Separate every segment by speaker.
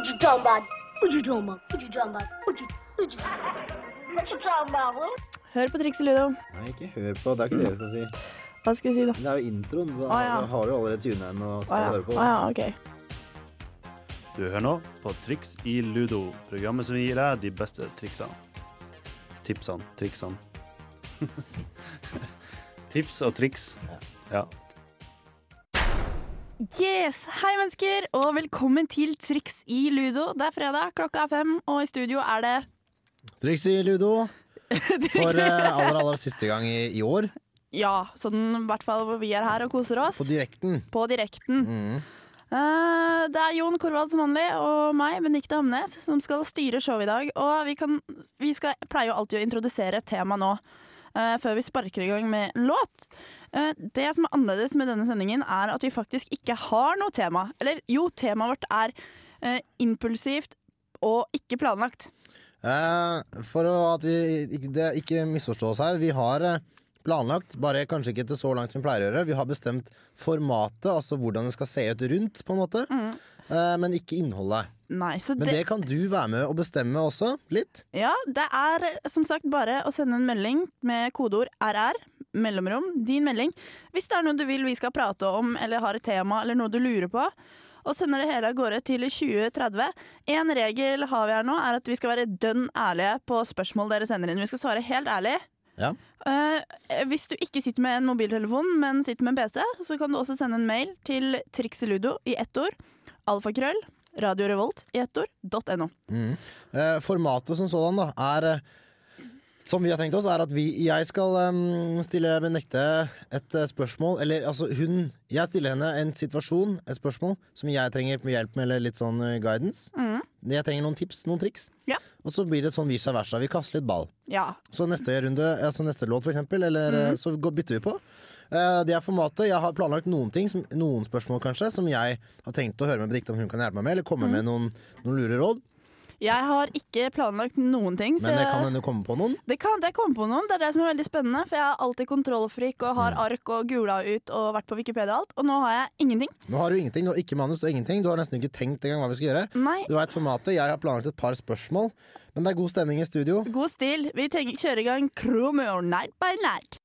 Speaker 1: What you talking about? What you talking about? What you talking about? What you, what you, what you talking about? What?
Speaker 2: Hør på Triks i Ludo.
Speaker 3: Nei, ikke hør på. Det er ikke det jeg skal si.
Speaker 2: Hva skal jeg si, da?
Speaker 3: Det er jo introen, så
Speaker 2: ah, ja.
Speaker 3: har du allerede tunet inn og
Speaker 2: skal
Speaker 3: skal
Speaker 2: ja.
Speaker 3: høre på.
Speaker 2: Ah, ja, ok.
Speaker 4: Du hører nå på Triks i Ludo, programmet som gir deg de beste triksene. Tipsene, triksene. Tips og triks. Ja.
Speaker 2: Yes! Hei, mennesker, og velkommen til Triks i Ludo. Det er fredag, klokka er fem, og i studio er det
Speaker 3: Triks i ludo for eh, aller, aller siste gang i, i år.
Speaker 2: Ja, sånn i hvert fall hvor vi er her og koser oss.
Speaker 3: På direkten.
Speaker 2: På direkten.
Speaker 3: Mm.
Speaker 2: Eh, det er Jon Korvald som vanlig, og meg, Benikte Hamnes, som skal styre showet i dag. Og vi, kan, vi skal, pleier jo alltid å introdusere et tema nå, før vi sparker i gang med en låt. Eh, det som er annerledes med denne sendingen, er at vi faktisk ikke har noe tema. Eller jo, temaet vårt er eh, impulsivt og ikke planlagt.
Speaker 3: Eh, for at vi det ikke misforstås her, vi har eh, planlagt, bare kanskje ikke til så langt som vi pleier å gjøre. Vi har bestemt formatet, altså hvordan det skal se ut rundt, på en måte. Eh, men ikke innholdet.
Speaker 2: Nei, så
Speaker 3: Men
Speaker 2: det,
Speaker 3: det kan du være med og bestemme også, litt.
Speaker 2: ja, det er som sagt bare å sende en melding med kodeord RR, mellomrom, din melding, hvis det er noe du vil vi skal prate om, eller har et tema, eller noe du lurer på. Og sender det hele av gårde til 2030. En regel har vi her nå, er at vi skal være dønn ærlige på spørsmål dere sender inn. Vi skal svare helt ærlig.
Speaker 3: Ja.
Speaker 2: Uh, hvis du ikke sitter med en mobiltelefon, men sitter med en PC, så kan du også sende en mail til trikseludo i ett ord. Alfakrøll. Radio Revolt i ett ord. .no.
Speaker 3: Mm. Eh, formatet som sådan da, er eh, som vi har tenkt oss, er at vi, jeg skal um, stille Benekte et uh, spørsmål. Eller altså, hun Jeg stiller henne en situasjon, et spørsmål, som jeg trenger hjelp med, eller litt sånn uh, guidance.
Speaker 2: Mm.
Speaker 3: Jeg trenger noen tips, noen triks.
Speaker 2: Ja.
Speaker 3: Og så blir det sånn vice versa. Vi kaster litt ball.
Speaker 2: Ja.
Speaker 3: Så neste runde, altså neste låt for eksempel, eller mm. så går, bytter vi på. Eh, det er formatet. Jeg har planlagt noen ting, som, noen spørsmål kanskje, som jeg har tenkt å høre med Benedicte om hun kan hjelpe meg med, eller komme med noen, noen lure råd.
Speaker 2: Jeg har ikke planlagt noen ting. Så
Speaker 3: Men det kan hende komme på noen.
Speaker 2: det kan jeg komme på noen. Det er det som er veldig spennende. For jeg har alltid kontrollfrik og
Speaker 3: Mm.
Speaker 2: har ark og gula ut og vært på Wikipedia og alt. Og nå har jeg ingenting.
Speaker 3: Nå har du ingenting, du har ikke manus, og ingenting. Du har nesten ikke tenkt engang hva vi skal gjøre.
Speaker 2: Nei.
Speaker 3: Du veit formatet. Jeg har planlagt et par spørsmål, men det er god stemning i studio.
Speaker 2: God stil. Vi kjører i gang Chromeo Night by Night.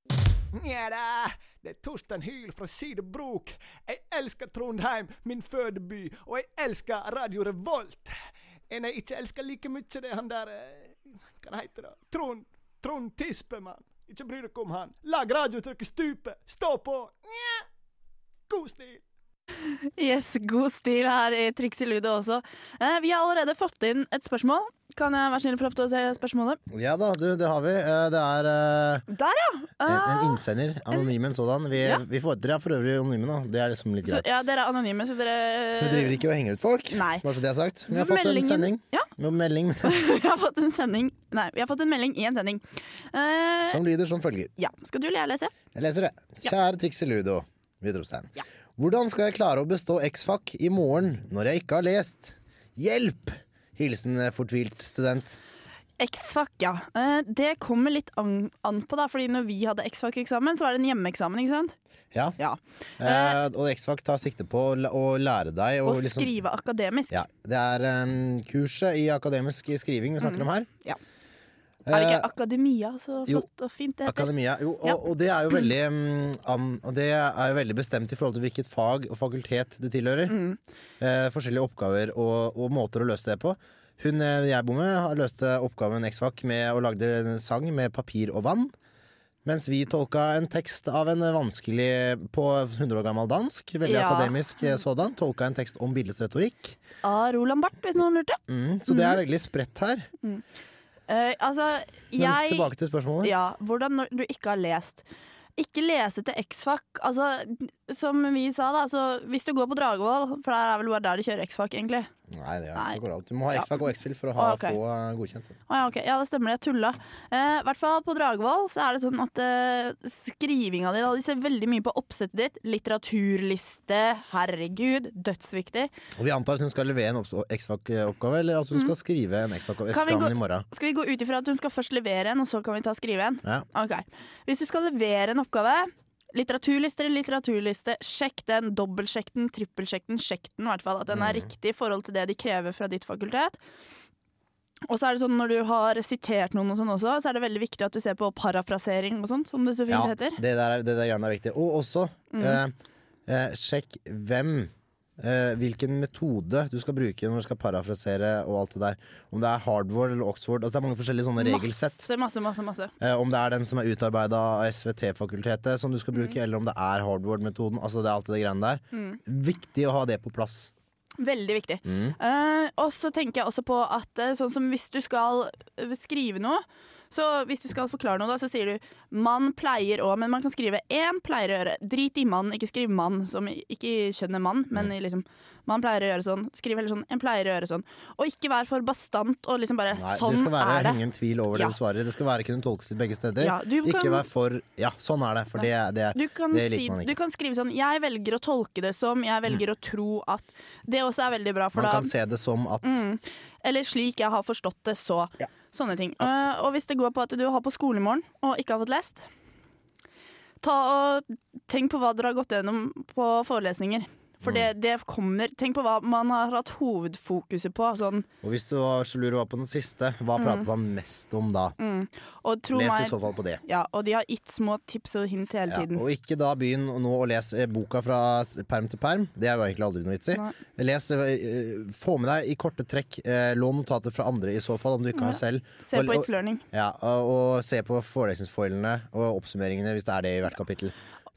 Speaker 5: Da, det er Torstein Hyl fra Sidebrok. Jeg elsker Trondheim, min fødeby, og jeg elsker Radio Revolt. En jeg ikke elsker like mye, det er han der eh, Hva heter det? Trond Trond Tispemann. Ikke bry dere om han. Lag radiotrykket stupe. Stå på. Nja. God stil.
Speaker 2: Yes, god stil her i Triks i Ludo også. Eh, vi har allerede fått inn et spørsmål. Kan jeg være snill få lov til å se spørsmålet?
Speaker 3: Ja da, du, det har vi. Eh, Det er eh,
Speaker 2: Der, ja!
Speaker 3: en, en
Speaker 2: Ah,
Speaker 3: innsender. Anonym en sådan. Vi,
Speaker 2: Ja.
Speaker 3: vi får, dere er for øvrig anonyme, da. Det er liksom litt
Speaker 2: så,
Speaker 3: greit.
Speaker 2: ja, dere er anonyme, så dere
Speaker 3: Vi driver ikke og henger ut folk.
Speaker 2: Nei.
Speaker 3: Bare så det er sagt. Vi har fått en
Speaker 2: Meldingen-
Speaker 3: sending.
Speaker 2: Ja,
Speaker 3: Med melding
Speaker 2: vi har fått en sending Nei, vi har fått en melding i en sending. Eh,
Speaker 3: som lyder som følger.
Speaker 2: ja, Skal du eller jeg lese?
Speaker 3: Jeg leser det.
Speaker 2: Ja.
Speaker 3: Triks i Ludo. Utropstegn.
Speaker 2: Ja.
Speaker 3: Hvordan skal jeg klare å bestå X-fac i morgen når jeg ikke har lest? Hjelp! Hilsen eh, fortvilt student.
Speaker 2: X-fac, ja. Eh, det kommer litt an, på, da. Fordi når vi hadde X-fac-eksamen, så var det en hjemmeeksamen, ikke sant?
Speaker 3: Ja.
Speaker 2: Ja.
Speaker 3: Eh, og X-fac tar sikte på å lære deg å liksom
Speaker 2: skrive akademisk.
Speaker 3: ja, Det er um, kurset i akademisk skriving vi snakker om her.
Speaker 2: Ja. Er det
Speaker 3: Eh,
Speaker 2: ikke akademia så
Speaker 3: jo.
Speaker 2: flott og fint det heter?
Speaker 3: Akademia. Jo, og,
Speaker 2: Ja.
Speaker 3: og det er jo veldig um, det er jo veldig bestemt i forhold til hvilket fag og fakultet du tilhører.
Speaker 2: Mm.
Speaker 3: Uh, forskjellige oppgaver og, og måter å løse det på. Hun eh, jeg bor med, har løste oppgaven X-fac med å lage en sang med papir og vann. Mens vi tolka en tekst av en vanskelig på 100 år gammel dansk, veldig
Speaker 2: Ja.
Speaker 3: akademisk eh, sådan. Tolka en tekst om bildets retorikk.
Speaker 2: Av Roland Barth, hvis noen lurte.
Speaker 3: Mm, så det er veldig spredt her.
Speaker 2: Eh, altså,
Speaker 3: Men tilbake til spørsmålet.
Speaker 2: Ja, hvordan når du ikke har lest. Ikke lese til X-fac. Altså, som vi sa, da, så hvis du går på Dragevoll, for der er vel bare der de kjører X-fac, egentlig.
Speaker 3: Nei, det er ikke alt. Du må ha X-fac og X-fil for å ha,
Speaker 2: Å, ok.
Speaker 3: få eh, godkjent.
Speaker 2: Ah, ja, okay. Ja, det stemmer, jeg tulla. Eh, I hvert fall på Dragevoll så er det sånn at eh, skrivinga di da, De ser veldig mye på oppsettet ditt. Litteraturliste, herregud, dødsviktig.
Speaker 3: Og vi antar at hun skal levere en X-fac-oppgave, eller at hun skal skrive en
Speaker 2: Mm. Kan vi
Speaker 3: X-fac-eksamen i morgen.
Speaker 2: Skal vi gå ut ifra at hun skal først levere en, og så kan vi ta skrive en?
Speaker 3: Ja.
Speaker 2: Ok. Hvis du skal levere en oppgave, litteraturliste eller litteraturliste. Sjekk den, dobbeltsjekk den, trippelsjekk den, sjekk den i hvert fall. At den er
Speaker 3: Mm.
Speaker 2: riktig i forhold til det de krever fra ditt fakultet. Og så er det sånn når du har sitert noen og sånn også, så er det veldig viktig at du ser på parafrasering og sånt, som det så fint
Speaker 3: Ja,
Speaker 2: heter.
Speaker 3: det der, er- det der er viktig. Og også
Speaker 2: Mm.
Speaker 3: eh, eh, sjekk hvem eh, hvilken metode du skal bruke når du skal parafrasere og alt det der. Om det er Hardward eller Oxford. Altså det er mange forskjellige sånne regelsett.
Speaker 2: Masse, masse, masse. masse.
Speaker 3: Eh, om det er den som er utarbeida av SVT-fakultetet som du skal bruke,
Speaker 2: Mm.
Speaker 3: eller om det er Hardward-metoden. Altså det er alt det greiene der.
Speaker 2: Mm.
Speaker 3: Viktig å ha det på plass.
Speaker 2: Veldig viktig.
Speaker 3: Mm.
Speaker 2: Eh, og så tenker jeg også på at eh, sånn som hvis du skal skrive noe så hvis du skal forklare noe, da, så sier du 'mann pleier å', men man kan skrive 'én pleier å gjøre'. Drit i mann, ikke skriv mann, som ikke skjønner mann, men liksom 'man pleier å gjøre sånn'. Skriv heller sånn 'en pleier å gjøre sånn'. Og ikke vær for bastant og liksom bare
Speaker 3: Nei,
Speaker 2: 'sånn
Speaker 3: det Det skal være
Speaker 2: ingen det'.
Speaker 3: henge en tvil over
Speaker 2: Ja.
Speaker 3: det du svarer. Det skal være kunne tolkes til begge steder.
Speaker 2: Ja, du
Speaker 3: Ikke
Speaker 2: kan-
Speaker 3: vær for Ja, sånn er det. For det, det
Speaker 2: kan,
Speaker 3: Det liker
Speaker 2: si,
Speaker 3: man ikke.
Speaker 2: du kan skrive sånn 'jeg velger å tolke det som', 'jeg velger å tro at' Det også er veldig bra, for
Speaker 3: Man
Speaker 2: da
Speaker 3: kan se det som at
Speaker 2: Mm. Eller slik jeg har forstått det, så.
Speaker 3: Ja.
Speaker 2: Sånne ting. Uh, og hvis det går på at du har på skole i morgen og ikke har fått lest, ta og tenk på hva dere har gått gjennom på forelesninger. For
Speaker 3: Mm.
Speaker 2: det, det kommer Tenk på hva man har hatt hovedfokuset på. Sånn,
Speaker 3: Og hvis du var så lur og var på den siste, hva pratet han mest om da?
Speaker 2: mm.
Speaker 3: Les i så fall på det.
Speaker 2: ja, Og de har gitt små tips og hint hele
Speaker 3: Ja,
Speaker 2: tiden.
Speaker 3: og ikke da begynn nå å lese eh, boka fra perm til perm. Det er jo egentlig aldri noe vits i. Les, eh, få med deg i korte trekk. eh, Lån notater fra andre i så fall, om du ikke har selv.
Speaker 2: Se på It's Learning.
Speaker 3: Ja, og, og se på forelesningsfoilene og oppsummeringene hvis det er det i hvert kapittel.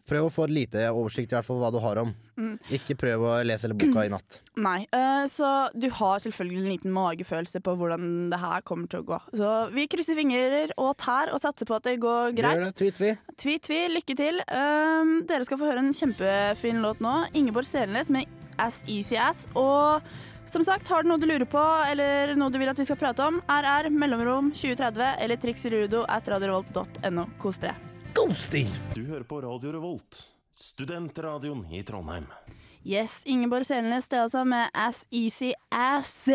Speaker 3: Prøv å få et lite oversikt i hvert fall hva du har om.
Speaker 2: Mm.
Speaker 3: Ikke prøv å lese hele boka i natt.
Speaker 2: Nei, uh, så du har selvfølgelig en liten magefølelse på hvordan det her kommer til å gå. Så vi krysser fingrer og tær og satser på at det går greit.
Speaker 3: Gjør det, tweet vi.
Speaker 2: Tweet, vi, lykke til. Uh, dere skal få høre en kjempefin låt nå. Ingeborg Selnes med As Easy As. Og som sagt, har du noe du lurer på, eller noe du vil at vi skal prate om, RR, mellomrom 2030 eller triksirudo at radiorevolt.no. Kos dere.
Speaker 3: God!
Speaker 6: Du hører på Radio Revolt, studentradioen i Trondheim.
Speaker 2: Yes, Ingeborg Selnes, det altså med As Easy As.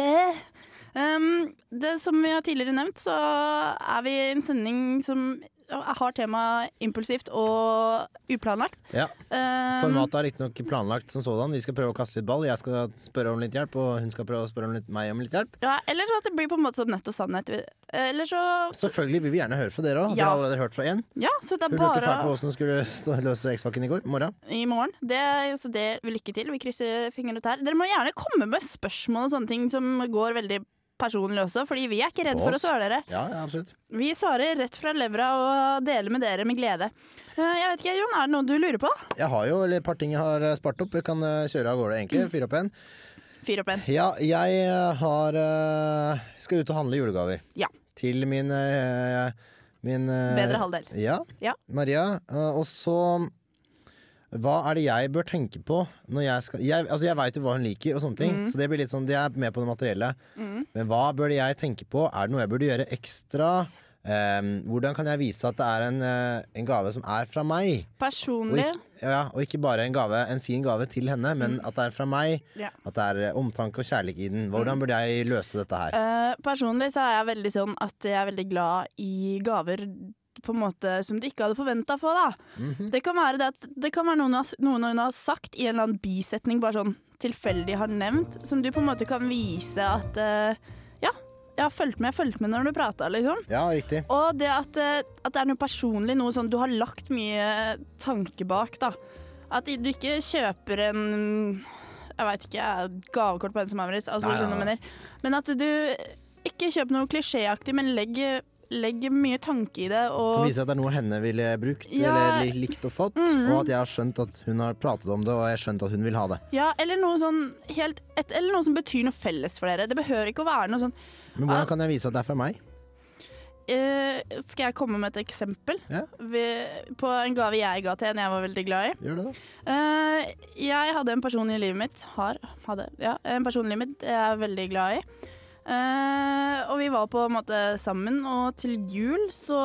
Speaker 2: Um, det Som vi har tidligere nevnt, så er vi i en sending som har tema impulsivt og uplanlagt.
Speaker 3: Ja,
Speaker 2: Um,
Speaker 3: Formatet er riktignok planlagt som sådan. Vi skal prøve å kaste litt ball. Jeg skal spørre om litt hjelp, og hun skal prøve å spørre om litt, meg om litt hjelp.
Speaker 2: Ja, eller så at det blir på en måte som nødt og sannhet. Eller så
Speaker 3: Selvfølgelig vil vi gjerne høre fra dere òg.
Speaker 2: Ja.
Speaker 3: Dere har allerede hørt fra én.
Speaker 2: Ja, så det er
Speaker 3: Hun lurte fælt på
Speaker 2: bare
Speaker 3: hvordan hun skulle løse X-Fakken i går morgen.
Speaker 2: i morgen. Det, så det vil lykke til. Vi krysser fingre og tær. Dere må gjerne komme med spørsmål og sånne ting som går veldig personlig også, fordi vi er ikke redd for å svare dere.
Speaker 3: Ja, ja, absolutt.
Speaker 2: Vi svarer rett fra levra og deler med dere med glede. Eh, Jeg vet ikke, Jon, er det noe du lurer på?
Speaker 3: Jeg har jo et par ting jeg har eh, spart opp. Vi kan eh, kjøre av gårde, egentlig. Fyre opp en.
Speaker 2: Fyr opp en.
Speaker 3: Ja, jeg har skal ut og handle julegaver.
Speaker 2: Ja.
Speaker 3: Til min Min
Speaker 2: Bedre halvdel.
Speaker 3: Ja.
Speaker 2: Ja.
Speaker 3: Maria. Og så hva er det jeg bør tenke på når jeg skal Jeg, altså jeg veit jo hva hun liker, og sånne ting,
Speaker 2: Mm.
Speaker 3: så det blir litt sånn, de er med på det materielle. Men hva bør jeg tenke på? Er det noe jeg burde gjøre ekstra? Um, hvordan kan jeg vise at det er en, eh, en gave som er fra meg? Og
Speaker 2: Personlig
Speaker 3: ikke, ja, og ikke bare en, gave, en fin gave til henne, men at det er fra meg.
Speaker 2: Mm. Ja.
Speaker 3: At det er eh, omtanke og kjærlighet i den. Hvordan burde jeg løse dette her?
Speaker 2: Uh, Personlig så er jeg veldig sånn at jeg er veldig glad i gaver på en måte som du ikke hadde forventa å få. da.
Speaker 3: -hmm.
Speaker 2: Det kan være, det at, det kan være noen, har, noen hun har sagt i en eller annen bisetning, bare sånn tilfeldig har nevnt, som du på en måte kan vise at uh, Ja, jeg har fulgt med, jeg fulgt med når du prata, liksom.
Speaker 3: Ja, riktig.
Speaker 2: Og det at, uh, at det er noe personlig, noe sånn du har lagt mye tanke bak, da. At du ikke kjøper en jeg veit ikke, gavekort på Hennes Maurits, altså,
Speaker 3: Nei,
Speaker 2: ja, mener. Men at du ikke kjøper noe klisjéaktig, men legger legger mye tanke i det.
Speaker 3: Som viser at det er noe henne ville brukt
Speaker 2: Ja.
Speaker 3: eller likt og fått.
Speaker 2: mm.
Speaker 3: Og at jeg har skjønt at hun har pratet om det, og jeg har skjønt at hun vil ha det.
Speaker 2: ja, eller noe sånn helt et, Eller noe som betyr noe felles for dere. Det behøver ikke å være noe sånn
Speaker 3: Men hvordan kan jeg vise at det er fra meg?
Speaker 2: Uh, Skal jeg komme med et eksempel?
Speaker 3: Ja.
Speaker 2: Vi, på en gave jeg ga til en jeg var veldig glad i.
Speaker 3: Gjør det, da.
Speaker 2: Uh, jeg hadde en person i livet mitt Har, hadde, ja, en person i livet mitt jeg er veldig glad i. Eh, og vi var på en måte sammen, og til jul så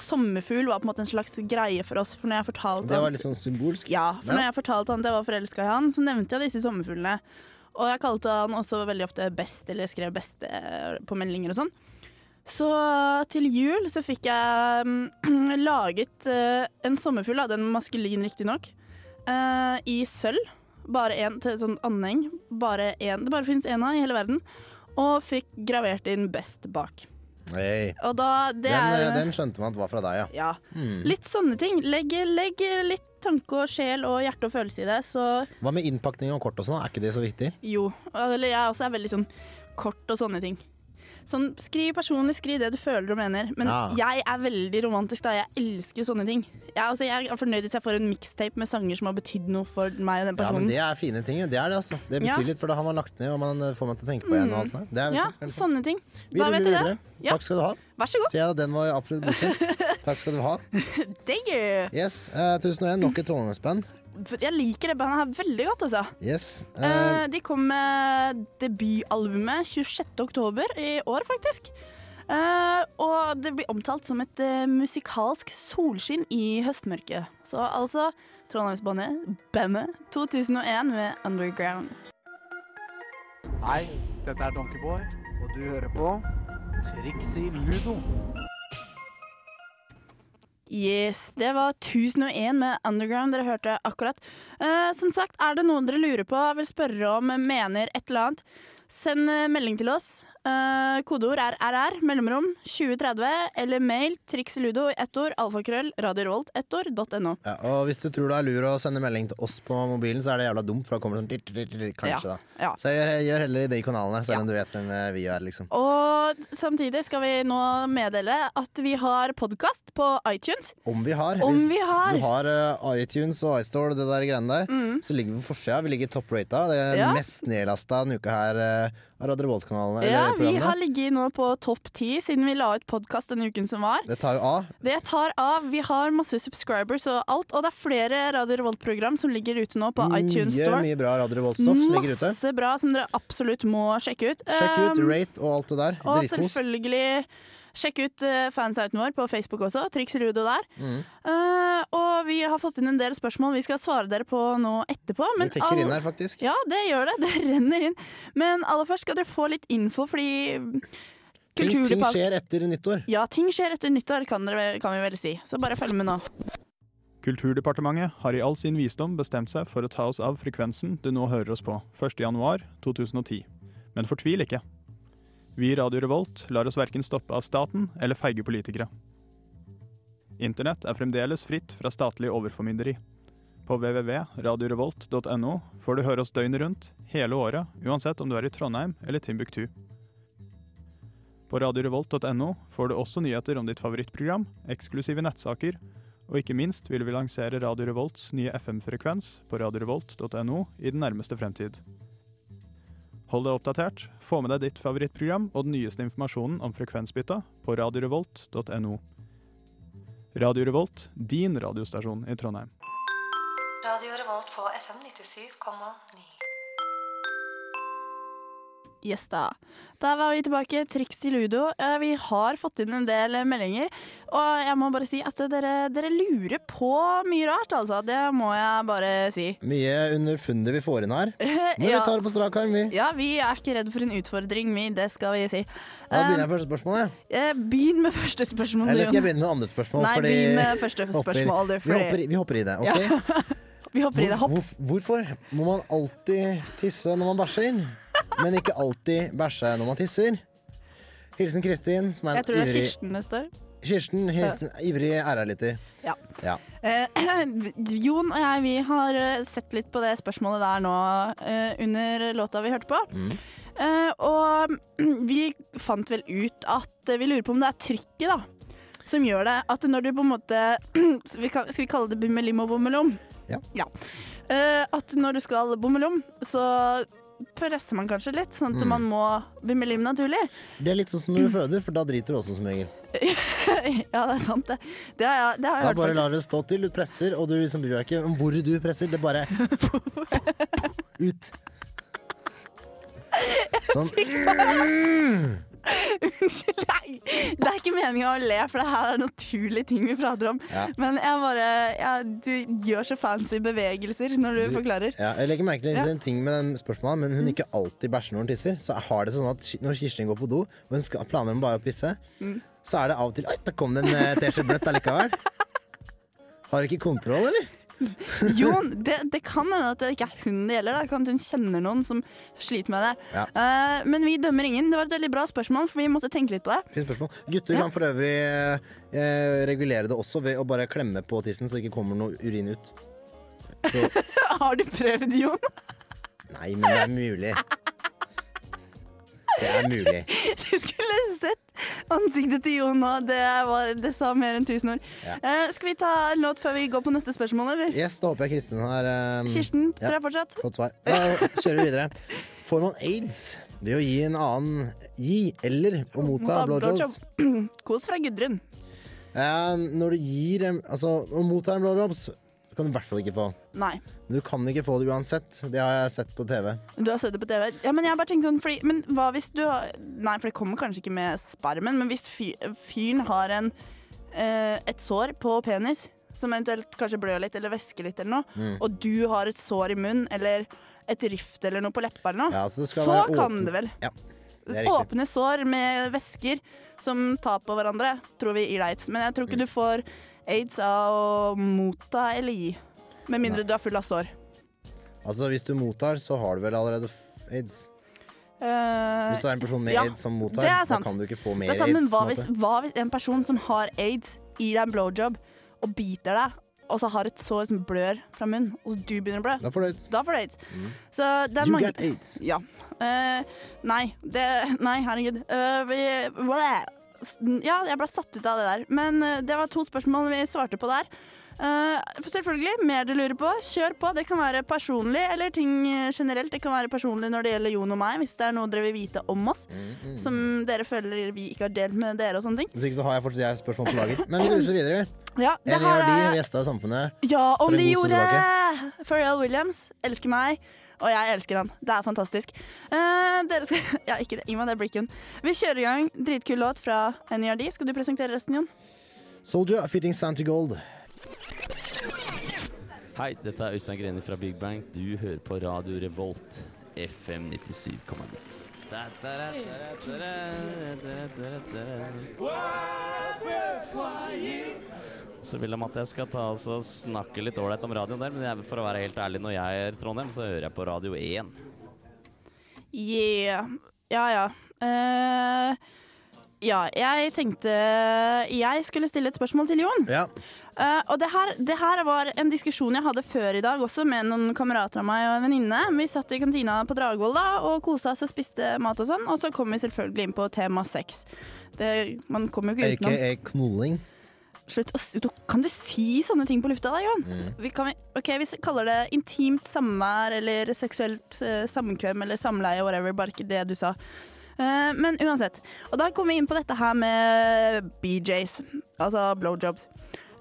Speaker 2: Sommerfugl var på en måte en slags greie for oss. For når jeg fortalte
Speaker 3: Det var litt sånn symbolsk.
Speaker 2: Ja, for
Speaker 3: Ja.
Speaker 2: når jeg fortalte han at jeg var forelska i han, så nevnte jeg disse sommerfuglene. Og jeg kalte han også veldig ofte best, eller skrev beste eh, på meldinger og sånn. Så til jul så fikk jeg um, laget uh, en sommerfugl, den maskulin riktignok, uh, i sølv. Bare én til sånn anheng. Bare en, Det bare fins én av i hele verden. Og fikk gravert inn best bak.
Speaker 3: Hey.
Speaker 2: Og da Det
Speaker 3: Den,
Speaker 2: er
Speaker 3: den skjønte man at var fra deg, ja.
Speaker 2: Ja.
Speaker 3: Hmm.
Speaker 2: Litt sånne ting. Legg, legg litt tanke og sjel og hjerte og følelse i det, så
Speaker 3: Hva med innpakning og kort og sånn? Er ikke det så viktig?
Speaker 2: jo. Eller jeg også er veldig sånn kort og sånne ting. Sånn, skriv personlig, skriv det du føler og mener. Men
Speaker 3: Ja.
Speaker 2: jeg er veldig romantisk, da. Jeg elsker sånne ting. Jeg, altså, jeg er fornøyd hvis jeg får en mixtape med sanger som har betydd noe for meg og den personen.
Speaker 3: Ja, men. Det er fine ting. Det er det, altså. Det betyr
Speaker 2: Ja.
Speaker 3: litt, for da har man lagt ned, og man eh, får man til å tenke på igjen. Og alt sånt. Det er
Speaker 2: Ja,
Speaker 3: sant.
Speaker 2: sånne ting.
Speaker 3: Vi
Speaker 2: Da vet du det. Ja.
Speaker 3: Takk skal du ha.
Speaker 2: Vær så god.
Speaker 3: Så ja, den var absolutt godkjent. Takk skal du ha.
Speaker 2: Thank you.
Speaker 3: Yes, uh, 1001, nok et Trondheimsband.
Speaker 2: Jeg liker det bandet her veldig godt, altså.
Speaker 3: Yes. Uh,
Speaker 2: Eh, de kom med debutalbumet 26. oktober i år, faktisk. Uh, og det blir omtalt som et uh, musikalsk solskinn i høstmørket. Så altså Trondheimsbandet Bandet 2001 med Underground.
Speaker 7: Hei, dette er Donkeyboy, og du hører på Trixie Ludo.
Speaker 2: Yes, det var 1001 med Underground dere hørte akkurat. Eh, som sagt, er det noen dere lurer på, vil spørre om, mener et eller annet, send eh, melding til oss. Eh, kodeord er RR, mellomrom 2030, eller mail trikseludo i ett ord, alfakrøll, radiorolt, ett ord, .no.
Speaker 3: ja, og hvis du tror det er lur å sende melding til oss på mobilen, så er det jævla dumt, for da kommer det sånn kanskje, da.
Speaker 2: Ja.
Speaker 3: Så gjør, gjør heller i de kanalene, selv
Speaker 2: Ja.
Speaker 3: om du vet hvem eh, vi er, liksom.
Speaker 2: Og samtidig skal vi nå meddele at vi har podkast på iTunes.
Speaker 3: Om vi har.
Speaker 2: Om
Speaker 3: Hvis
Speaker 2: vi har.
Speaker 3: du har uh, iTunes og iStore, det der greiene der, så ligger vi på forsida. Vi ligger top rata. Det er
Speaker 2: Mm. Ja.
Speaker 3: mest nedlasta denne uka her eh, av Radio Revolt-kanalene.
Speaker 2: Ja, vi har ligget nå på topp ti siden vi la ut podkast denne uken som var.
Speaker 3: Det tar jo av.
Speaker 2: Det tar av. Vi har masse subscribers og alt. Og det er flere Radio Revolt-program som ligger ute nå på iTunes Store.
Speaker 3: mye bra Radio Revolt-stoff som ligger ute.
Speaker 2: Masse bra som dere absolutt må sjekke ut.
Speaker 3: Sjekk ut
Speaker 2: Um,
Speaker 3: rate og alt det der.
Speaker 2: og
Speaker 3: Dritkos.
Speaker 2: selvfølgelig sjekk ut uh, fansouten vår på Facebook også. Triks Rudo der.
Speaker 3: Mm.
Speaker 2: Uh, og vi har fått inn en del spørsmål vi skal svare dere på nå etterpå. Men
Speaker 3: Det tikker inn her, faktisk.
Speaker 2: Ja, det gjør det. Det renner inn. Men aller først skal dere få litt info, fordi
Speaker 3: Ting, ting skjer etter nyttår.
Speaker 2: Ja, ting skjer etter nyttår, kan, dere, kan vi vel si. Så bare følg med nå.
Speaker 8: Kulturdepartementet har i all sin visdom bestemt seg for å ta oss av frekvensen du nå hører oss på, 1.1.2010. Men fortvil ikke. Vi i Radio Revolt lar oss verken stoppe av staten eller feige politikere. Internett er fremdeles fritt fra statlig overformynderi. På www.radiorevolt.no får du høre oss døgnet rundt, hele året, uansett om du er i Trondheim eller Timbuktu. På radiorevolt.no får du også nyheter om ditt favorittprogram, eksklusive nettsaker og ikke minst vil vi lansere Radio Revolts nye FM-frekvens på radiorevolt.no i den nærmeste fremtid. Hold deg oppdatert, få med deg ditt favorittprogram og den nyeste informasjonen om frekvensbytta på radiorevolt.no. Radio Revolt, din radiostasjon i Trondheim.
Speaker 9: Radio Revolt på FM 97,9.
Speaker 2: Yes da. Der var vi tilbake. Triks i ludo. Eh, Vi har fått inn en del meldinger. Og jeg må bare si at dere, dere lurer på mye rart, altså. Det må jeg bare si.
Speaker 3: Mye underfundig vi får inn her. Men vi tar det på strak arm, vi.
Speaker 2: ja, vi er ikke redd for en utfordring, vi. Det skal vi si.
Speaker 3: Da begynner jeg med første spørsmål. jeg.
Speaker 2: Eh, Begynn med første spørsmål.
Speaker 3: Eller skal jeg begynne med andre spørsmål?
Speaker 2: Nei,
Speaker 3: fordi
Speaker 2: begynn med første spørsmål, du.
Speaker 3: Vi hopper, i- vi hopper i det, ok?
Speaker 2: Ja. Vi hopper i det. Hopp.
Speaker 3: Hvor, hvorfor må man alltid tisse når man bæsjer, men ikke alltid bæsje når man tisser? Hilsen Kristin, som er en
Speaker 2: Jeg tror det er
Speaker 3: ivrig
Speaker 2: Kirsten det står.
Speaker 3: Kirsten, hilsen, ivrig RR-lytter.
Speaker 2: Ja.
Speaker 3: Ja.
Speaker 2: Eh, Jon og jeg vi har eh, sett litt på det spørsmålet der nå eh, under låta vi hørte på.
Speaker 3: Mm.
Speaker 2: Eh, og vi fant vel ut at vi lurer på om det er trykket da, som gjør det. At når du på en måte Skal vi kalle det bummelim og bommelom?
Speaker 3: Ja.
Speaker 2: Eh, at når du skal bommelom, så presser man kanskje litt, sånn at
Speaker 3: Mm.
Speaker 2: man må bli liv naturlig.
Speaker 3: Det er litt sånn som når du føder, for da driter du også som regel.
Speaker 2: ja, det er sant, det. Det har jeg, det har jeg
Speaker 3: Da
Speaker 2: hørt,
Speaker 3: bare lar det stå til, du presser, og du liksom bryr deg ikke om hvor du presser. Det bare ut. Sånn.
Speaker 2: Unnskyld, nei. Det er ikke meninga å le, for det her er naturlige ting vi prater om.
Speaker 3: Ja.
Speaker 2: Men jeg bare ja, Du gjør så fancy bevegelser når du,
Speaker 3: Du-
Speaker 2: forklarer.
Speaker 3: Ja, jeg legger merke til
Speaker 2: Ja.
Speaker 3: en ting med den spørsmålet, men hun ikke alltid bæsjer når hun tisser. Så har det sånn at når Kirsten går på do, og hun skal, planer om bare å pisse,
Speaker 2: Mm.
Speaker 3: så er det av og til Oi, der kom det en eh, teskje bløtt allikevel. Har du ikke kontroll, eller?
Speaker 2: Jon, det, det kan hende at det ikke er hun det gjelder. Det kan hende hun kjenner noen som sliter med det.
Speaker 3: Ja.
Speaker 2: Uh, men vi dømmer ingen. Det var et veldig bra spørsmål, for vi måtte tenke litt på det.
Speaker 3: Fint spørsmål. Gutter
Speaker 2: Ja.
Speaker 3: kan for øvrig uh, regulere det også ved å bare klemme på tissen så det ikke kommer noe urin ut.
Speaker 2: Har du prøvd, Jon?
Speaker 3: nei, men det er mulig. Det er mulig.
Speaker 2: Du skulle sett ansiktet til Jon nå. Det, var, det sa mer enn tusen ord.
Speaker 3: Ja.
Speaker 2: Uh, skal vi ta en låt før vi går på neste spørsmål, eller?
Speaker 3: Yes, da håper jeg Kristin har um,
Speaker 2: Kirsten,
Speaker 3: ja.
Speaker 2: dere har fortsatt.
Speaker 3: Fått svar. Da kjører vi videre. Får man aids ved å gi en annen Gi eller å motta blowjobs?
Speaker 2: blowjob. Kos fra Gudrun.
Speaker 3: Uh, når du gir Altså, å motta en blowjobs kan du i hvert fall ikke få.
Speaker 2: Nei.
Speaker 3: Du kan ikke få det uansett. Det har jeg sett på TV.
Speaker 2: Du har sett det på TV. Ja, men jeg bare tenkt sånn, fordi, men hva hvis du har Nei, for det kommer kanskje ikke med spermen, men hvis fyren har en, eh, et sår på penis, som eventuelt kanskje blør litt eller væsker litt eller noe,
Speaker 3: Mm.
Speaker 2: og du har et sår i munnen eller et rift eller noe på leppa eller noe,
Speaker 3: Ja, så
Speaker 2: så kan det vel.
Speaker 3: Ja, det.
Speaker 2: Åpne sår med væsker som tar på hverandre, tror vi gir deg aids. Men jeg tror ikke du får aids av å motta eller gi. Med mindre du er full av sår.
Speaker 3: Altså, hvis du mottar, så har du vel allerede aids.
Speaker 2: Eh,
Speaker 3: Hvis du er en person med
Speaker 2: ja,
Speaker 3: aids som mottar, da kan du ikke få mer
Speaker 2: Det er sant, men
Speaker 3: aids.
Speaker 2: hva hvis, hva hvis en person som har aids, gir deg en blowjob og biter deg, og så har et sår som blør fra munnen, og du begynner å blø?
Speaker 3: Da får du aids.
Speaker 2: Da får du aids. Er
Speaker 3: You
Speaker 2: mange
Speaker 3: get aids.
Speaker 2: Ja. Uh, nei, det Nei, herregud. Uh, vi. Ja, jeg ble satt ut av det der. Men eh, det var to spørsmål vi svarte på der. Uh, selvfølgelig, mer du lurer på, kjør på. Det kan være personlig eller ting eh, generelt. Det kan være personlig når det gjelder Jon og meg, hvis det er noe dere vil vite om oss.
Speaker 3: Mm,
Speaker 2: Som dere føler vi ikke har delt med dere og sånne ting.
Speaker 3: Hvis ikke så har jeg fortsatt jeg spørsmål på lager. Men vi ruser videre.
Speaker 2: Ja, det
Speaker 3: eller
Speaker 2: her de
Speaker 3: gjester av samfunnet.
Speaker 2: Ja, om de gjorde! Pharrell Williams elsker meg, og jeg elsker han. Det er fantastisk. Eh, dere skal Ja, ikke det. Gi meg det blikket. Vi kjører i gang. Dritkul låt fra NERD. Skal du presentere resten, Jon?
Speaker 3: Soldier fitting Santa Gold.
Speaker 10: Hei, dette er Øystein Greni fra Big Bang. Du hører på Radio Revolt, FM 97,9. Så vil de at jeg skal ta oss og snakke litt ålreit om radioen der, men jeg, for å være helt ærlig, når jeg er i Trondheim, så hører jeg på Radio 1.
Speaker 2: Yeah. Ja ja. Uh, ja, jeg tenkte jeg skulle stille et spørsmål til Jon.
Speaker 3: Ja.
Speaker 2: Eh, og det her, det her var en diskusjon jeg hadde før i dag også med noen kamerater av meg og en venninne. Vi satt i kantina på Dragvoll da, og kosa oss og spiste mat og sånn. Og så kom vi selvfølgelig inn på tema sex. Det, man kommer jo ikke utenom.
Speaker 3: AKA knulling.
Speaker 2: Slutt å du- Kan du si sånne ting på lufta da, Johan?
Speaker 3: Mm.
Speaker 2: Vi, kan, ok, vi kaller det intimt samvær eller seksuelt eh, samkvem eller samleie, whatever. Bare ikke det du sa. Uh, men uansett. Og da kom vi inn på dette her med BJs, altså blowjobs.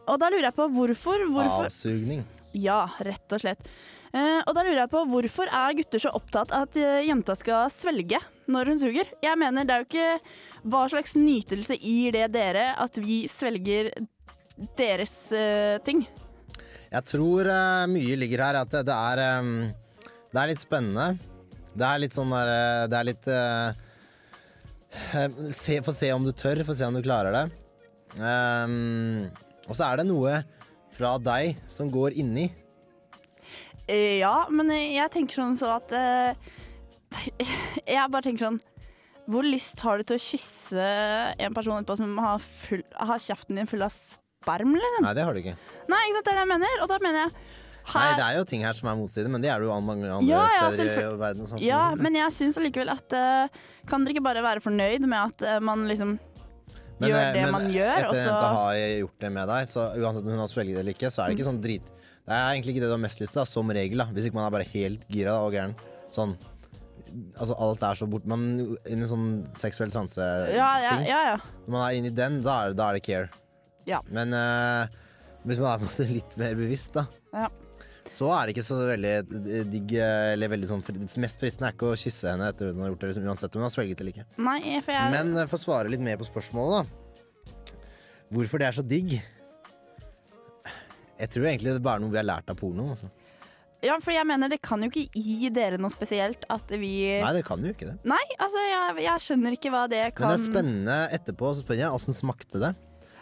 Speaker 2: Og da lurer jeg på hvorfor, hvorfor
Speaker 3: Avsugning.
Speaker 2: Ja, rett og slett. Uh, og da lurer jeg på hvorfor er gutter så opptatt av at uh, jenta skal svelge når hun suger? Jeg mener det er jo ikke Hva slags nytelse gir det dere at vi svelger deres uh, ting?
Speaker 3: Jeg tror mye ligger her at det, det er um, Det er litt spennende. Det er litt sånn der eh, Det er litt se, Få se om du tør, få se om du klarer det. Um, og så er det noe fra deg som går inni.
Speaker 2: Eh, ja, men jeg tenker sånn så at eh, Jeg bare tenker sånn Hvor lyst har du til å kysse en person etterpå som har, full, har kjeften din full av sperm, liksom?
Speaker 3: Nei, det har du ikke.
Speaker 2: Nei, ikke sant, det er det jeg mener. Og da mener jeg
Speaker 3: Nei, det er jo ting her som er motstridige, men det er det jo an- mange andre
Speaker 2: Ja, ja,
Speaker 3: steder i verden.
Speaker 2: Ja, men jeg syns allikevel at eh, Kan dere ikke bare være fornøyd med at man liksom
Speaker 3: Men,
Speaker 2: gjør
Speaker 3: eh,
Speaker 2: det
Speaker 3: men
Speaker 2: man gjør,
Speaker 3: Etter
Speaker 2: og
Speaker 3: at
Speaker 2: så
Speaker 3: jenta har gjort det med deg, så uansett om hun har svelget det eller ikke, så er det ikke sånn drit Det er egentlig ikke det du har mest lyst til, da, som regel, da. Hvis ikke man er bare helt gira og gæren. Sånn Altså, alt er så bort Man i en sånn seksuell transe-ting.
Speaker 2: Ja, ja, ja. ja.
Speaker 3: Når man er inne i den, da er, da er det care.
Speaker 2: Ja.
Speaker 3: Men uh, hvis man er på en måte litt mer bevisst, da,
Speaker 2: Ja.
Speaker 3: Så er det ikke så veldig digg Eller veldig sånn Mest fristende er ikke å kysse henne etter hun har gjort det, liksom, uansett om hun har svelget eller ikke.
Speaker 2: Nei, for jeg
Speaker 3: Men eh, for å svare litt mer på spørsmålet, da. Hvorfor det er så digg? Jeg tror egentlig det bare er noe vi har lært av porno. Altså.
Speaker 2: Ja, for jeg mener det kan jo ikke gi dere noe spesielt at vi
Speaker 3: Nei, det kan jo ikke det.
Speaker 2: Nei, altså jeg, jeg skjønner ikke hva det kan
Speaker 3: Men det er spennende etterpå, så spør jeg åssen smakte det.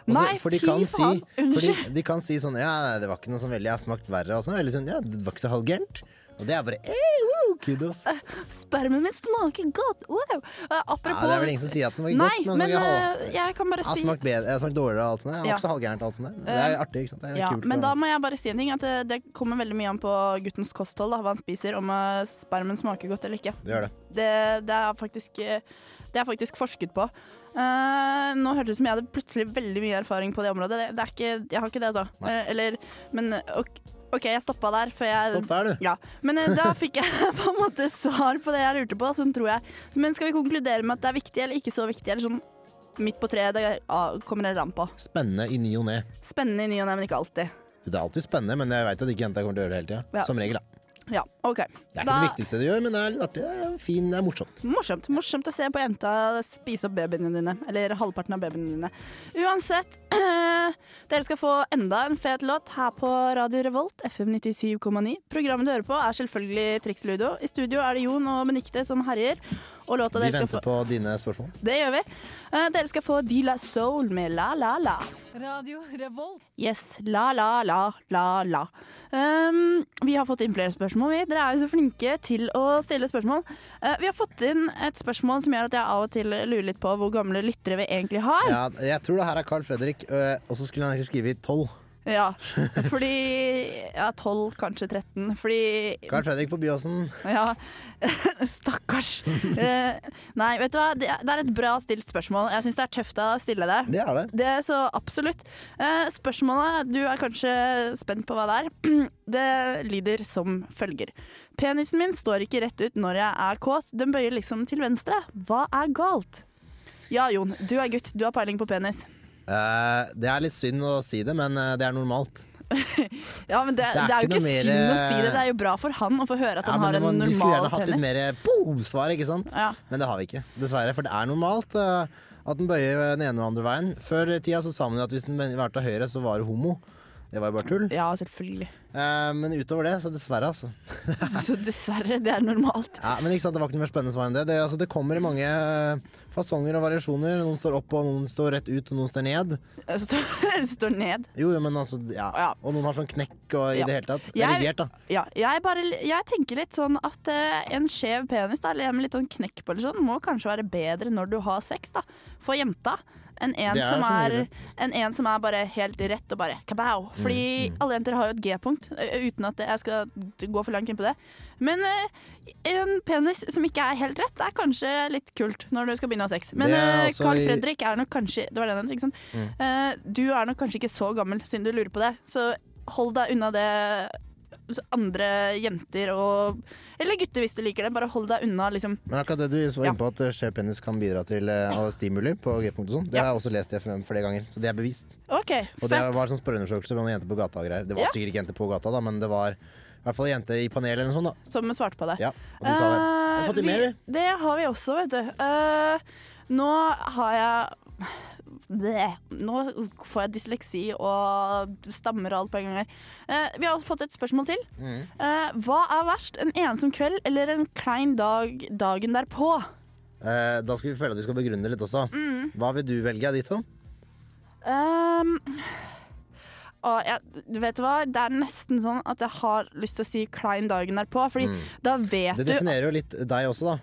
Speaker 3: Og
Speaker 2: Nei,
Speaker 3: for de
Speaker 2: fy
Speaker 3: kan
Speaker 2: faen,
Speaker 3: Si,
Speaker 2: unnskyld.
Speaker 3: de kan si sånn Ja, det var ikke noe sånn veldig Jeg har smakt verre. Og sånn, eller sånn, ja, det var ikke så halvgærent. Og det er bare hey, woo, kudos.
Speaker 2: Spermen min smaker godt! Wow. Eh,
Speaker 3: Ja, det er vel ingen som sier at den var
Speaker 2: Nei,
Speaker 3: godt, men,
Speaker 2: men eh, jeg kan bare
Speaker 3: jeg har
Speaker 2: si
Speaker 3: smakt bedre, jeg har smakt dårligere og alt sånt. Jeg Det var
Speaker 2: Ja.
Speaker 3: ikke så halvgærent alt sånt. Det er
Speaker 2: Eh,
Speaker 3: artig, ikke sant. Det er
Speaker 2: Ja,
Speaker 3: kult.
Speaker 2: men da må jeg bare si en ting. At det, det kommer veldig mye an på guttens kosthold, da, hva han spiser, om eh, spermen smaker godt eller ikke.
Speaker 3: Det gjør det.
Speaker 2: Det, det, er, faktisk, eh, det er faktisk forsket på. Eh, nå hørtes det ut som jeg hadde plutselig veldig mye erfaring på det området. Det, det er ikke, jeg har ikke det, altså. Eh, eller, men ok, OK, jeg stoppa der, for jeg
Speaker 3: Stopp der, du.
Speaker 2: Ja. Men uh, da fikk jeg på en måte svar på det jeg lurte på, sånn tror jeg. Men skal vi konkludere med at det er viktig eller ikke så viktig, eller sånn midt på treet? Det ah, kommer det an på.
Speaker 3: Spennende i ny og ne.
Speaker 2: Spennende i ny og ne, men ikke alltid.
Speaker 3: Det er alltid spennende, men jeg veit at ikke jenta kommer til å gjøre det hele tida.
Speaker 2: Ja.
Speaker 3: Som regel, da.
Speaker 2: Ja, OK.
Speaker 3: Det er ikke det viktigste du gjør, men det er litt artig. Det er fin, det er morsomt.
Speaker 2: Morsomt. Morsomt å se på jenta spise opp babyene dine. Eller halvparten av babyene dine. Uansett, dere skal få enda en fet låt her på Radio Revolt, FM 97,9. Programmet du hører på er selvfølgelig Triks Ludo. I studio er det Jon og Benikte som herjer. Og låta
Speaker 3: Vi
Speaker 2: dere skal
Speaker 3: venter
Speaker 2: få
Speaker 3: på dine spørsmål.
Speaker 2: Det gjør vi. Uh, dere skal få De La Soul med La La La.
Speaker 11: Radio Revolt.
Speaker 2: Yes, la la la la la. Um, vi har fått inn flere spørsmål, vi. Dere er jo så flinke til å stille spørsmål. Uh, vi har fått inn et spørsmål som gjør at jeg av og til lurer litt på hvor gamle lyttere vi egentlig har.
Speaker 3: Ja, jeg tror det her er Carl Fredrik, uh, og så skulle han egentlig skrive i 12.
Speaker 2: Ja, fordi Ja, 12, kanskje 13. Fordi
Speaker 3: Carl Fredrik på Byåsen.
Speaker 2: Ja, stakkars. Eh, nei, vet du hva. Det, er et bra stilt spørsmål. Jeg syns det er tøft av deg å stille det.
Speaker 3: Det er det.
Speaker 2: Det er så absolutt. Eh, spørsmålet, du er kanskje spent på hva det er. Det lyder som følger. Penisen min står ikke rett ut når jeg er kåt. Den bøyer liksom til venstre. Hva er galt? Ja, Jon, du er gutt. Du har peiling på penis.
Speaker 3: Eh, det er litt synd å si det, men eh, det er normalt.
Speaker 2: Ja, men det,
Speaker 3: Det er
Speaker 2: det er jo
Speaker 3: ikke
Speaker 2: ikke
Speaker 3: mer,
Speaker 2: synd å si det.
Speaker 3: eh,
Speaker 2: Det er jo bra for han å få høre at
Speaker 3: Ja,
Speaker 2: han
Speaker 3: men
Speaker 2: har
Speaker 3: en
Speaker 2: en
Speaker 3: tennis. vi skulle gjerne hatt litt mer boom-svar, ikke sant?
Speaker 2: Ja.
Speaker 3: Men det har vi ikke, dessverre. For det er normalt uh, at den bøyer den ene og andre veien. Før i tida så sa man at hvis den var til høyre, så var det homo. Det var jo bare tull.
Speaker 2: Ja, selvfølgelig.
Speaker 3: Eh, men utover det, så dessverre, altså.
Speaker 2: Så dessverre, det er normalt.
Speaker 3: Ja, men ikke sant, det var ikke noe mer spennende svar enn det. Det, altså, det kommer i mange eh, fasonger og variasjoner. Noen står opp, og noen står rett ut, og noen står ned.
Speaker 2: Står, står ned.
Speaker 3: Jo, jo, men altså, ja. Og noen har sånn knekk og i
Speaker 2: Ja.
Speaker 3: det hele tatt.
Speaker 2: Jeg-
Speaker 3: Erigert, da.
Speaker 2: Ja, jeg, bare, jeg tenker litt sånn at uh, en skjev penis, da, eller med litt sånn knekk på, eller sånn, må kanskje være bedre når du har sex, da. For jenta. Enn en,
Speaker 3: er
Speaker 2: som er, enn en som er bare helt rett og bare kabow. Fordi
Speaker 3: Mm,
Speaker 2: alle jenter har jo et G-punkt, uten at jeg skal gå for langt inn på det. Men en penis som ikke er helt rett, er kanskje litt kult når du skal begynne å ha sex. Men
Speaker 3: altså
Speaker 2: Carl
Speaker 3: i-
Speaker 2: Fredrik er nok kanskje Det var den, ikke sant?
Speaker 3: Mm.
Speaker 2: Du er nok kanskje ikke så gammel, siden du lurer på det. Så hold deg unna det andre jenter og Eller gutter, hvis du liker det. Bare hold deg unna, liksom.
Speaker 3: Men akkurat det du var inne på at eh, skjev penis kan bidra til uh, stimuli på G-punkt og sånn, det
Speaker 2: Ja.
Speaker 3: har jeg også lest i FMM flere ganger, så det er bevist.
Speaker 2: Okay,
Speaker 3: Og det
Speaker 2: fett.
Speaker 3: var sånn spørreundersøkelse med noen jenter på gata og greier. Det var
Speaker 2: Ja.
Speaker 3: sikkert ikke jenter på gata, da, men det var i hvert fall jente i panelet eller noe sånt. da
Speaker 2: Som svarte på det.
Speaker 3: Ja, og de sa det. Har fått
Speaker 2: Eh,
Speaker 3: mer,
Speaker 2: vi- Det har vi også, vet du. Uh, nå har jeg. Nå får jeg dysleksi og stammer og alt på en gang her. Eh, vi har fått et spørsmål til.
Speaker 3: Mm.
Speaker 2: Eh, hva er verst, en ensom kveld eller en klein dag dagen derpå?
Speaker 3: Eh, da skal vi føle at vi skal begrunne litt også.
Speaker 2: Mm.
Speaker 3: Hva vil du velge de to?
Speaker 2: Um, og jeg, vet du hva, det er nesten sånn at jeg har lyst til å si klein dagen derpå. Fordi
Speaker 3: Mm.
Speaker 2: da vet
Speaker 3: Det
Speaker 2: du
Speaker 3: definerer jo litt deg også, da.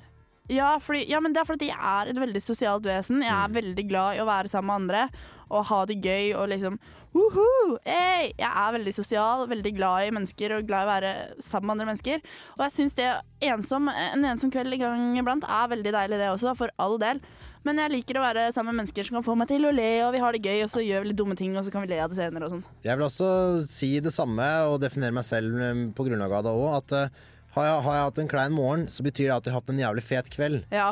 Speaker 2: Ja, fordi, ja, men det er fordi jeg er et veldig sosialt vesen. Jeg er veldig glad i å være sammen med andre og ha det gøy og liksom Woohoo! Hey! Jeg er veldig sosial, veldig glad i mennesker og glad i å være sammen med andre mennesker. Og jeg syns det ensom, en ensom kveld i gang iblant er veldig deilig, det også, for all del. Men jeg liker å være sammen med mennesker som kan få meg til å le, og vi har det gøy, og så gjør vi litt dumme ting, og så kan vi le av det senere og sånn.
Speaker 3: Jeg vil også si det samme og definere meg selv eh, på grunnlag av det òg. At eh, Har jeg, har jeg hatt en klein morgen, så betyr det at jeg har hatt en jævlig fet kveld.
Speaker 2: Ja.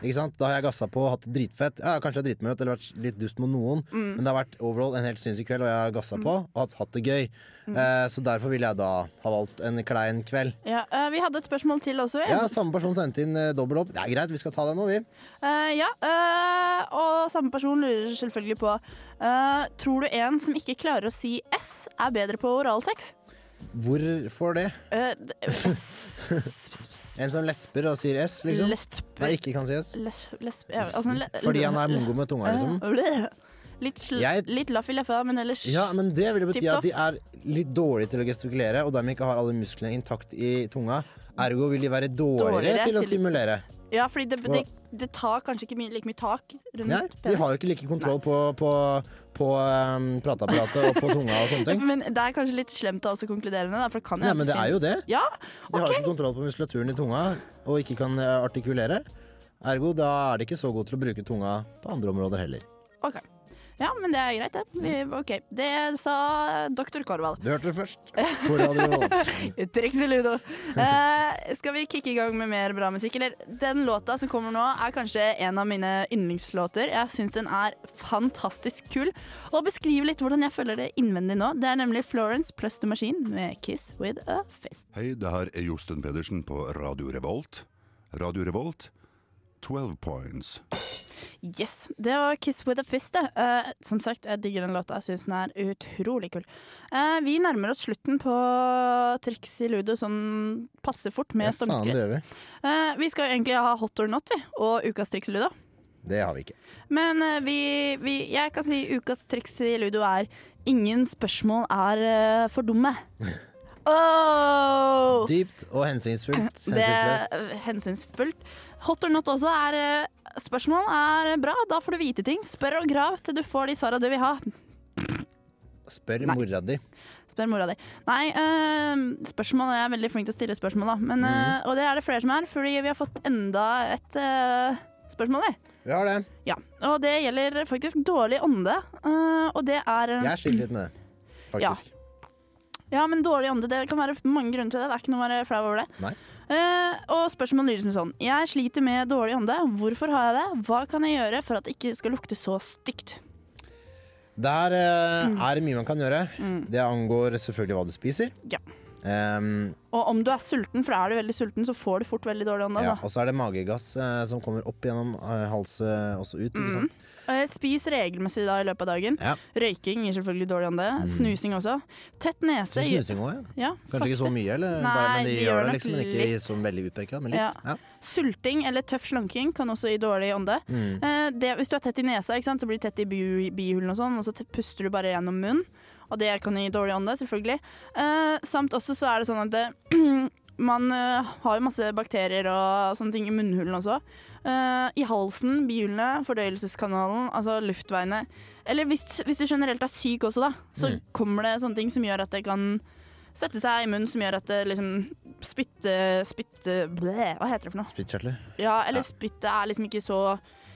Speaker 3: Ikke sant? Da har jeg gassa på og hatt det dritfett. Ja, kanskje jeg har dritmøtt eller vært litt dust mot noen,
Speaker 2: Mm.
Speaker 3: men det har vært overall en helt sinnssyk kveld, og jeg har gassa på og hatt, hatt det gøy.
Speaker 2: Mm.
Speaker 3: Eh, så derfor ville jeg da ha valgt en klein kveld.
Speaker 2: ja uh, vi hadde et spørsmål til også.
Speaker 3: Ja, Samme person sendte inn uh, dobbel opp. Det er greit, vi skal ta det nå, vi.
Speaker 2: Uh, ja, uh, og samme person lurer selvfølgelig på Tror du en som ikke klarer å si S, er bedre på oralsex?
Speaker 3: Hvorfor det?
Speaker 2: Eh,
Speaker 3: En som lesper og sier S, liksom? Nei, ikke kan si S.
Speaker 2: Ja, altså, le,
Speaker 3: Fordi han er mongo med tunga, liksom?
Speaker 2: Eh. Litt, sl
Speaker 3: Jeg-
Speaker 2: litt laff i leffa, men ellers
Speaker 3: Ja, men det vil jo bety at de er litt dårlige til å gestikulere, og dermed ikke har alle musklene intakt i tunga. Ergo vil de være dårligere,
Speaker 2: Dårligere
Speaker 3: til å
Speaker 2: til-
Speaker 3: stimulere.
Speaker 2: Ja, fordi det, det, det tar kanskje ikke mye, like mye tak rundt
Speaker 3: Nei, de har jo ikke like kontroll på, på, på um, prateapparatet og på tunga og sånne ting.
Speaker 2: Men det er kanskje litt slemt å også konkludere med, da, for det kan
Speaker 3: Nei, men det er jo det.
Speaker 2: Ja,
Speaker 3: De har ikke kontroll på muskulaturen i tunga og ikke kan eh, artikulere. Ergo da er de ikke så gode til å bruke tunga på andre områder heller.
Speaker 2: ok. Ja, men det er greit, det. Vi, ok, Det sa doktor Korvald.
Speaker 3: Det hørte du først på Radio Revolt.
Speaker 2: Triks i ludo. Eh, skal vi kicke i gang med mer bra musikk? Eller, den låta som kommer nå, er kanskje en av mine yndlingslåter. Jeg syns den er fantastisk kul. Og beskriv litt hvordan jeg føler det innvendig nå. Det er nemlig Florence pluss The Machine med 'Kiss With A Fist'.
Speaker 11: Hei, det her er Josten Pedersen på Radio Revolt. Radio Revolt, 12 points.
Speaker 2: Yes, Det var 'Kiss With A Fist'. det. Uh, som sagt, jeg digger den låta. Jeg syns den er utrolig kul. Uh, vi nærmer oss slutten på triks i ludo sånn passe fort med
Speaker 3: Ja, faen, det
Speaker 2: stormskritt.
Speaker 3: gjør vi.
Speaker 2: Uh, vi skal egentlig ha hot or not, vi, og ukas triks i ludo.
Speaker 3: Det har vi ikke.
Speaker 2: Men vi, vi Jeg kan si ukas triks i ludo er ingen spørsmål er for dumme. Oh!
Speaker 3: Dypt og hensynsfullt.
Speaker 2: Det er hensynsfullt. Hot or not også er eh, Spørsmål er bra. Da får du vite ting. Spør og grav til du får de svara du vil ha.
Speaker 3: Spør
Speaker 2: Nei.
Speaker 3: mora di.
Speaker 2: Spør mora di. Nei, eh, spørsmål Jeg er veldig flink til å stille spørsmål, da. Men, eh, og det er det flere som er, fordi vi har fått enda et eh, spørsmål, vi.
Speaker 3: Vi har det.
Speaker 2: Ja, og det gjelder faktisk dårlig ånde. og det er
Speaker 3: Jeg sliter litt med det, faktisk.
Speaker 2: Ja, men dårlig ånde, det kan være mange grunner til det. Det er ikke noe å være flau over det.
Speaker 3: Nei.
Speaker 2: Eh, og spørsmålet lyder som sånn. Jeg sliter med dårlig ånde. Hvorfor har jeg det? Hva kan jeg gjøre for at det ikke skal lukte så stygt?
Speaker 3: Der eh,
Speaker 2: Mm.
Speaker 3: er det mye man kan gjøre. Det angår selvfølgelig hva du spiser.
Speaker 2: Ja.
Speaker 3: Ehm,
Speaker 2: Og om du er sulten, for er du veldig sulten, så får du fort veldig dårlig ånde.
Speaker 3: ja,
Speaker 2: Altså.
Speaker 3: og så er det magegass eh, som kommer opp gjennom eh, halsen også ut. Sant?
Speaker 2: Eh, spis regelmessig da i løpet av dagen.
Speaker 3: Ja.
Speaker 2: Røyking gir selvfølgelig dårlig ånde.
Speaker 3: Mm.
Speaker 2: Snusing også. Tett nese
Speaker 3: snusing også, ja.
Speaker 2: ja.
Speaker 3: Kanskje ikke så mye, eller?
Speaker 2: Nei,
Speaker 3: bare, men de,
Speaker 2: de
Speaker 3: gjør
Speaker 2: gjør
Speaker 3: det liksom, men ikke sånn veldig utpreket men litt.
Speaker 2: Sulting eller tøff slanking kan også gi dårlig ånde.
Speaker 3: Mm.
Speaker 2: Eh, det, hvis du er tett i nesa, sant, så blir du tett i bihulene og sånn, og så puster du bare gjennom munn. Og det kan gi dårlig ånde, selvfølgelig. Uh, samt også så er det sånn at det, man uh, har jo masse bakterier og sånne ting i munnhulen også. Uh, I halsen, bihulene, fordøyelseskanalen, altså luftveiene. Eller hvis, hvis du generelt er syk også, da, så
Speaker 3: Mm.
Speaker 2: kommer det sånne ting som gjør at det kan sette seg i munnen, som gjør at det liksom spytte Spytte Ble, hva heter det for noe?
Speaker 3: Spyttkjertler.
Speaker 2: Ja, eller spyttet er liksom ikke så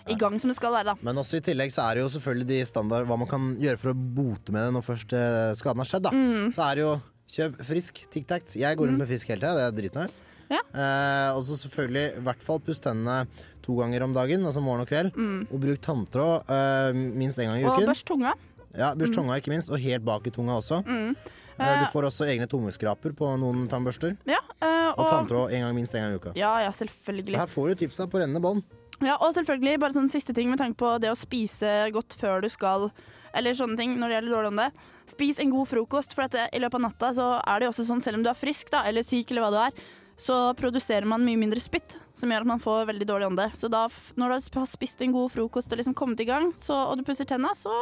Speaker 2: i gang som det skal være, da.
Speaker 3: Men også i tillegg så er det jo selvfølgelig de standard hva man kan gjøre for å bote med det når først eh, skaden har skjedd. da
Speaker 2: Mm.
Speaker 3: Så er det jo kjøp frisk Tic Tacs. Jeg går rundt med frisk hele tida, det er dritnice.
Speaker 2: Ja.
Speaker 3: Eh, og så selvfølgelig i hvert fall puss tennene to ganger om dagen, altså morgen og kveld. Og bruk tanntråd eh, minst én gang i
Speaker 2: uken. Og børst tunga.
Speaker 3: Ja, Børst tunga ikke minst, og helt bak i tunga også.
Speaker 2: Mm.
Speaker 3: Eh, du
Speaker 2: Eh,
Speaker 3: får også egne tungeskraper på noen tannbørster.
Speaker 2: Ja, øh,
Speaker 3: Og tanntråd en gang, minst én gang i uka.
Speaker 2: Ja, ja,
Speaker 3: Så her får du tipsa på rennende bånd.
Speaker 2: Ja, og selvfølgelig bare sånn siste ting med tanke på det å spise godt før du skal Eller sånne ting når det gjelder dårlig ånde. Spis en god frokost, for i løpet av natta så er det jo også sånn, selv om du er frisk da, eller syk eller hva du er, så produserer man mye mindre spytt, som gjør at man får veldig dårlig ånde. Så da, når du har spist en god frokost og liksom kommet i gang, så, og du pusser tenna, så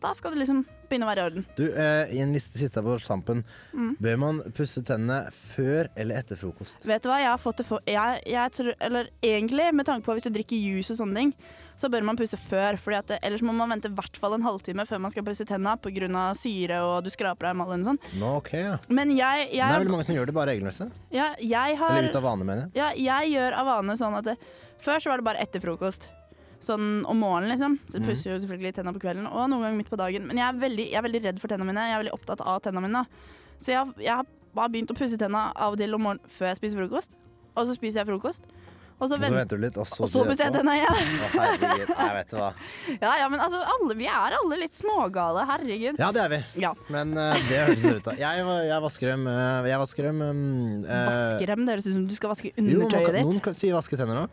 Speaker 2: da skal det liksom begynne å være i orden.
Speaker 3: Du, eh, I en liste siste på tampen,
Speaker 2: Mm.
Speaker 3: bør man pusse tennene før eller etter frokost?
Speaker 2: Vet du hva, jeg har fått det for jeg, jeg tror, Eller egentlig, med tanke på hvis du drikker juice og sånne ting, så bør man pusse før. Fordi det, ellers må man vente i hvert fall en halvtime før man skal pusse tennene pga. syre og du skraper av emaljen og sånn.
Speaker 3: Nå, ok, ja.
Speaker 2: Men jeg,
Speaker 3: jeg, det er vel mange som gjør det bare regelmessig.
Speaker 2: ja, jeg har
Speaker 3: Eller ut av vane, mener jeg.
Speaker 2: ja, jeg gjør av vane sånn at det, Før så var det bare etter frokost. Sånn om morgenen, liksom. Så
Speaker 3: jeg
Speaker 2: pusser jo selvfølgelig tenna på kvelden, og noen ganger midt på dagen. Men jeg er veldig, jeg er veldig redd for tennene mine. Jeg er veldig opptatt av tennene mine. Så jeg, jeg har begynt å pusse tenna av og til om morgenen før jeg spiser frokost. Og så spiser jeg frokost. Og så,
Speaker 3: Og så venter du litt, og så
Speaker 2: og så pusser jeg tenna igjen.
Speaker 3: Å, herregud. Jeg vet du hva.
Speaker 2: Ja, ja, men altså, alle, vi er alle litt smågale. Herregud.
Speaker 3: Ja, det er vi.
Speaker 2: Ja.
Speaker 3: Men uh, det høres sånn ut. da. Jeg, jeg vasker dem eh, Jeg vasker dem um, uh,
Speaker 2: Vasker dem? Det høres ut som du skal vaske
Speaker 3: Jo, man
Speaker 2: undertøyet
Speaker 3: kan,
Speaker 2: ditt.
Speaker 3: noen sier si vaske tenner nå.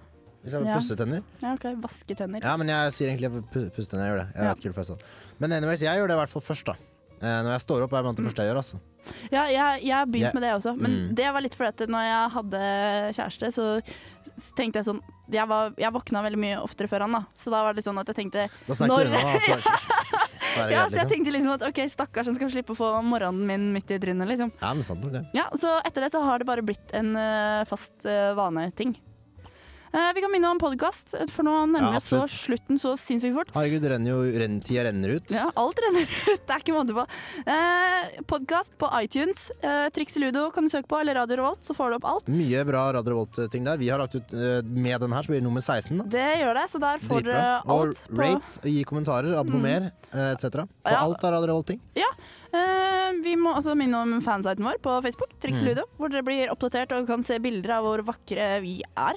Speaker 3: Hvis jeg vil
Speaker 2: Ja.
Speaker 3: pusse tenner.
Speaker 2: Ja, ok, vaske tenner.
Speaker 3: Ja, men jeg sier egentlig pu- pusse tenner. Jeg gjør det. Jeg
Speaker 2: Ja.
Speaker 3: vet ikke hvorfor jeg sa det. Men anyways, jeg gjør det i hvert fall først, da. Eh, når jeg står opp, er blant det første jeg gjør. altså
Speaker 2: Ja, jeg, jeg har begynt
Speaker 3: yeah.
Speaker 2: med det også, men
Speaker 3: Mm.
Speaker 2: det var litt fordi at når jeg hadde kjæreste, så tenkte jeg sånn Jeg, var, jeg våkna veldig mye oftere før han, da. Så da var det litt sånn at jeg tenkte
Speaker 3: Da snakket du unna, da. Så, så er
Speaker 2: Ja, så jeg
Speaker 3: liksom.
Speaker 2: tenkte liksom at OK, stakkars, han skal slippe å få morgenen min midt i trynet, liksom.
Speaker 3: Ja, men sant det.
Speaker 2: Ja, så etter det så har det bare blitt en uh, fast uh, vaneting. Eh, vi kan minne om podkast, for nå nærmer vi oss så
Speaker 3: absolutt.
Speaker 2: slutten så sinnssykt fort.
Speaker 3: Herregud, det renner jo, renn, tida renner ut.
Speaker 2: Ja, alt renner ut, det er ikke måte på. Eh, Podkast på iTunes. Eh, Triks i Ludo kan du søke på, eller Radio Revolt, så får du opp alt.
Speaker 3: Mye bra Radio Revolt-ting der. Vi har lagt ut eh, med den her, så blir det nummer 16. da
Speaker 2: Det gjør det, så der får
Speaker 3: Dritbra.
Speaker 2: dere
Speaker 3: Og
Speaker 2: alt på
Speaker 3: rate, gi kommentarer, abonner, eh, etc. På
Speaker 2: Ja.
Speaker 3: alt av Radio Revolt-ting.
Speaker 2: Ja. Eh, vi må også minne om fansiten vår på Facebook, Triks
Speaker 3: Mm.
Speaker 2: Ludo, hvor dere blir oppdatert og kan se bilder av hvor vakre vi er.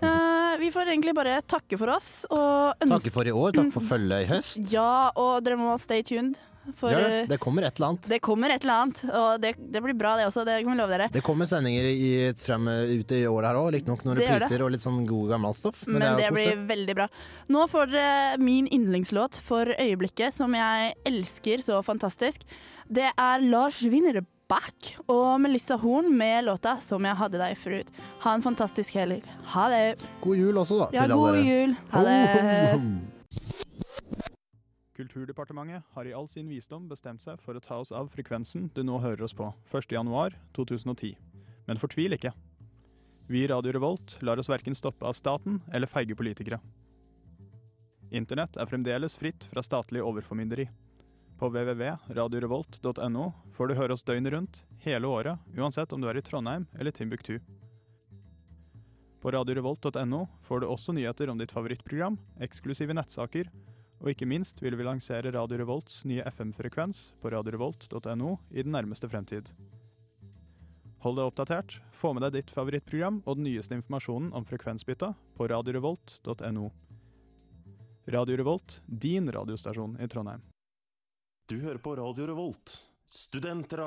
Speaker 2: Eh, vi får egentlig bare takke for oss og ønske
Speaker 3: Takke for i år, takk for følget i høst.
Speaker 2: Ja, og dere må stay tuned. For
Speaker 3: ja, det. det kommer et eller annet.
Speaker 2: det kommer et eller annet, og det, det blir bra det også, det kan vi love dere.
Speaker 3: Det kommer sendinger i, frem ut i året her òg, riktignok noen repriser og litt sånn god gammel stoff. Men,
Speaker 2: Men,
Speaker 3: det
Speaker 2: blir veldig bra. Nå får dere min yndlingslåt for øyeblikket, som jeg elsker så fantastisk. Det er Lars Winner Back og Melissa Horn med låta 'Som jeg hadde deg forut'. Ha en fantastisk helg. Ha det.
Speaker 3: God jul også, da.
Speaker 2: Ja,
Speaker 3: til
Speaker 2: god
Speaker 3: dere.
Speaker 2: jul. Ha
Speaker 3: Ho,
Speaker 2: det.
Speaker 3: ho, ho.
Speaker 8: Kulturdepartementet har i all sin visdom bestemt seg for å ta oss av frekvensen du nå hører oss på, 1.1.2010. Men fortvil ikke. Vi i Radio Revolt lar oss verken stoppe av staten eller feige politikere. Internett er fremdeles fritt fra statlig overformynderi. På www.radiorevolt.no får du høre oss døgnet rundt, hele året, uansett om du er i Trondheim eller Timbuktu. På radiorevolt.no får du også nyheter om ditt favorittprogram, eksklusive nettsaker, og ikke minst vil vi lansere Radio Revolts nye FM-frekvens på radiorevolt.no i den nærmeste fremtid. Hold deg oppdatert, få med deg ditt favorittprogram og den nyeste informasjonen om frekvensbytta på radiorevolt.no. Radio Revolt, din radiostasjon i Trondheim.
Speaker 6: Du hører på Radio Revolt, studentradio